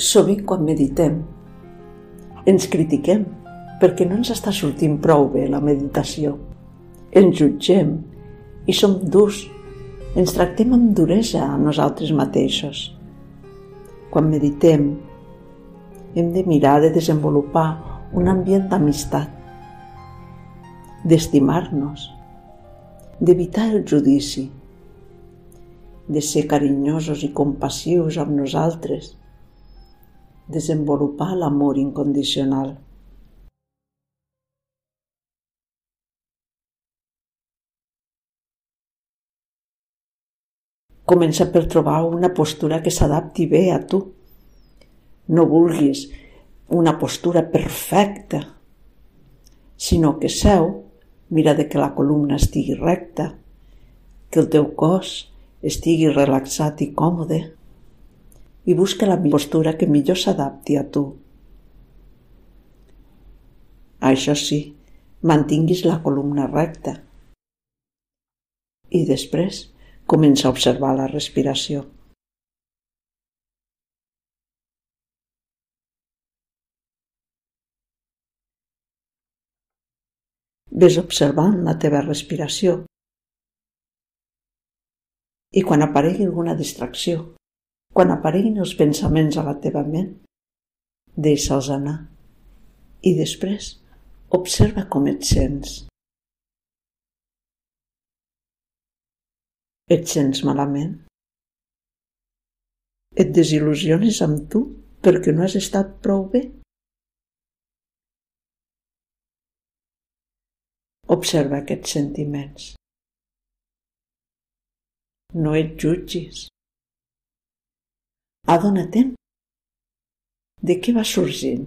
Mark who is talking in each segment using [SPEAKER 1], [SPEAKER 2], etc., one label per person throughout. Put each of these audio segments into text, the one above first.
[SPEAKER 1] Sovint quan meditem ens critiquem perquè no ens està sortint prou bé la meditació. Ens jutgem i som durs. Ens tractem amb duresa a nosaltres mateixos. Quan meditem hem de mirar de desenvolupar un ambient d'amistat, d'estimar-nos, d'evitar el judici, de ser carinyosos i compassius amb nosaltres, desenvolupar l'amor incondicional. Comença per trobar una postura que s'adapti bé a tu. No vulguis una postura perfecta, sinó que seu, mira de que la columna estigui recta, que el teu cos estigui relaxat i còmode i busca la postura que millor s'adapti a tu. Això sí, mantinguis la columna recta. I després comença a observar la respiració. Ves observant la teva respiració. I quan aparegui alguna distracció, quan apareguin els pensaments a la teva ment, deixa'ls anar. I després observa com et sents. Et sents malament? Et desil·lusiones amb tu perquè no has estat prou bé? Observa aquests sentiments. No et jutgis. Adona-te'n de què va sorgint.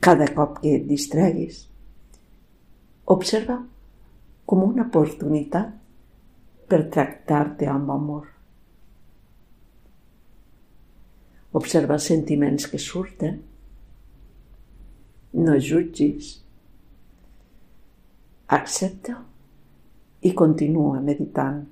[SPEAKER 1] Cada cop que et distreguis. Observa com una oportunitat per tractar-te amb amor. Observa els sentiments que surten. No jutgis. Accepta i continua meditant.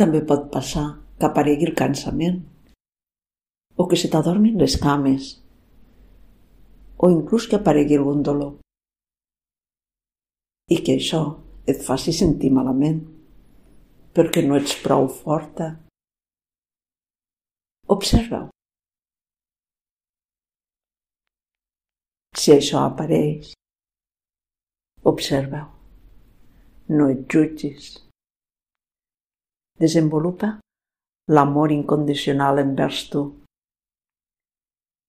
[SPEAKER 1] També pot passar que aparegui el cansament o que se t'adormin les cames o inclús que aparegui algun dolor i que això et faci sentir malament perquè no ets prou forta. Observa-ho. Si això apareix, observa-ho. No et jutgis. Desenvolupa l'amor incondicional envers tu.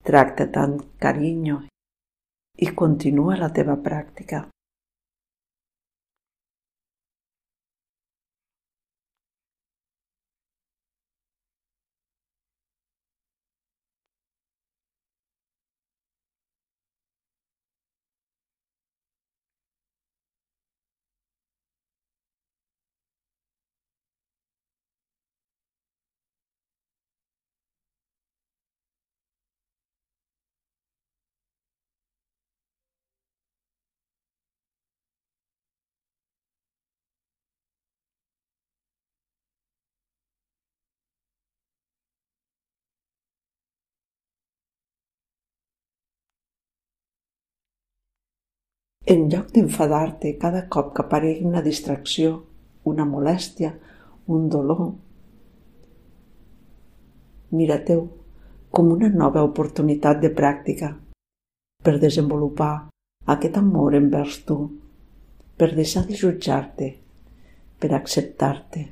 [SPEAKER 1] Tracta't amb carinyo i continua la teva pràctica. En lloc d'enfadar-te cada cop que aparegui una distracció, una molèstia, un dolor, mira-teu com una nova oportunitat de pràctica per desenvolupar aquest amor envers tu, per deixar de jutjar-te, per acceptar-te.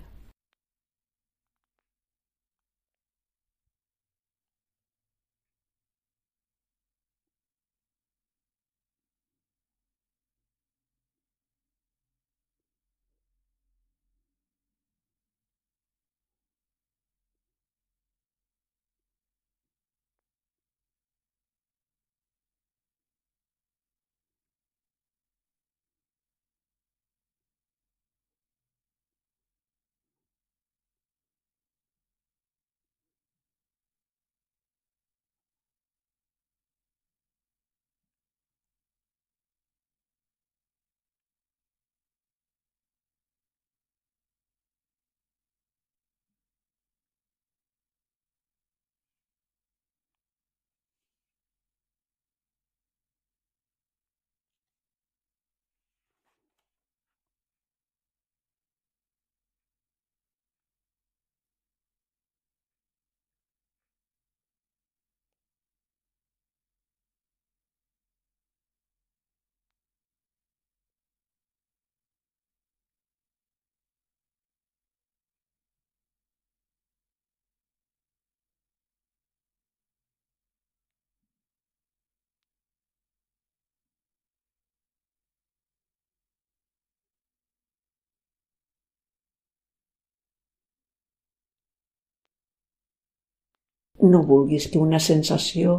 [SPEAKER 1] No vulguis que una sensació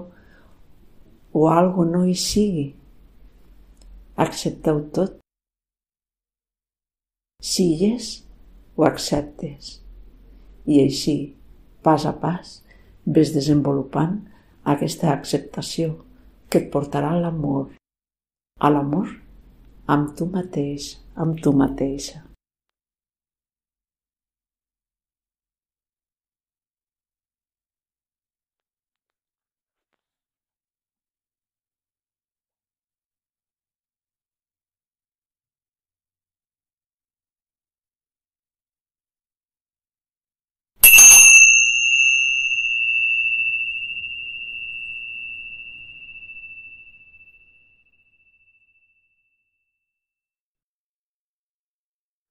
[SPEAKER 1] o algo no hi sigui. Accepteu tot. Si hi és, ho acceptes. I així, pas a pas, ves desenvolupant aquesta acceptació que et portarà a l'amor, a l'amor amb tu mateix, amb tu mateixa.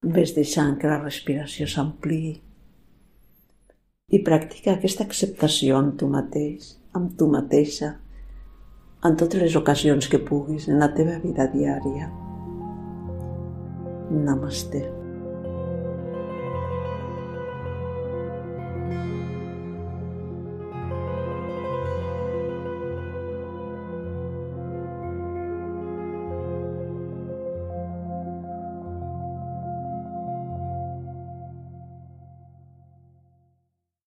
[SPEAKER 1] Ves deixant que la respiració s'ampliï i practica aquesta acceptació amb tu mateix, amb tu mateixa, en totes les ocasions que puguis en la teva vida diària. Namaste.